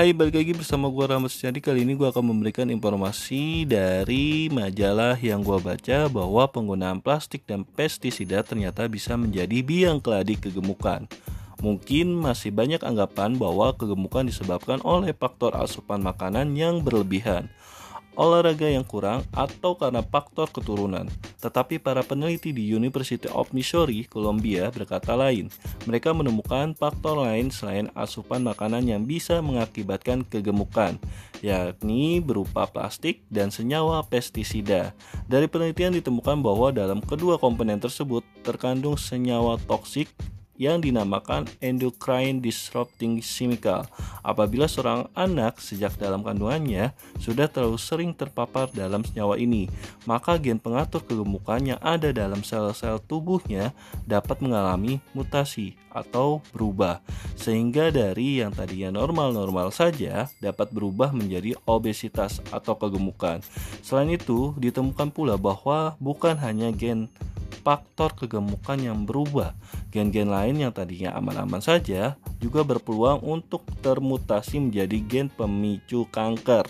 Hai, balik lagi bersama gue Rahmat Jadi Kali ini gue akan memberikan informasi dari majalah yang gue baca Bahwa penggunaan plastik dan pestisida ternyata bisa menjadi biang keladi kegemukan. Mungkin masih banyak anggapan bahwa kegemukan disebabkan oleh faktor asupan makanan yang berlebihan olahraga yang kurang, atau karena faktor keturunan. Tetapi para peneliti di University of Missouri, Columbia berkata lain. Mereka menemukan faktor lain selain asupan makanan yang bisa mengakibatkan kegemukan, yakni berupa plastik dan senyawa pestisida. Dari penelitian ditemukan bahwa dalam kedua komponen tersebut terkandung senyawa toksik yang dinamakan endocrine disrupting chemical. Apabila seorang anak sejak dalam kandungannya sudah terlalu sering terpapar dalam senyawa ini, maka gen pengatur kegemukan yang ada dalam sel-sel tubuhnya dapat mengalami mutasi atau berubah, sehingga dari yang tadinya normal-normal saja dapat berubah menjadi obesitas atau kegemukan. Selain itu, ditemukan pula bahwa bukan hanya gen faktor kegemukan yang berubah. Gen-gen lain yang tadinya aman-aman saja juga berpeluang untuk termutasi menjadi gen pemicu kanker.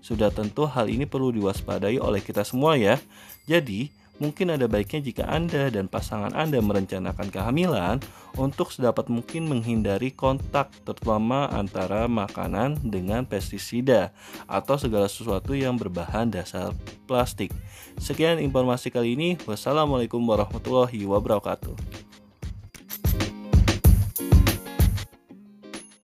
Sudah tentu hal ini perlu diwaspadai oleh kita semua ya. Jadi, mungkin ada baiknya jika Anda dan pasangan Anda merencanakan kehamilan untuk sedapat mungkin menghindari kontak terutama antara makanan dengan pestisida atau segala sesuatu yang berbahan dasar plastik. Sekian informasi kali ini. Wassalamualaikum warahmatullahi wabarakatuh.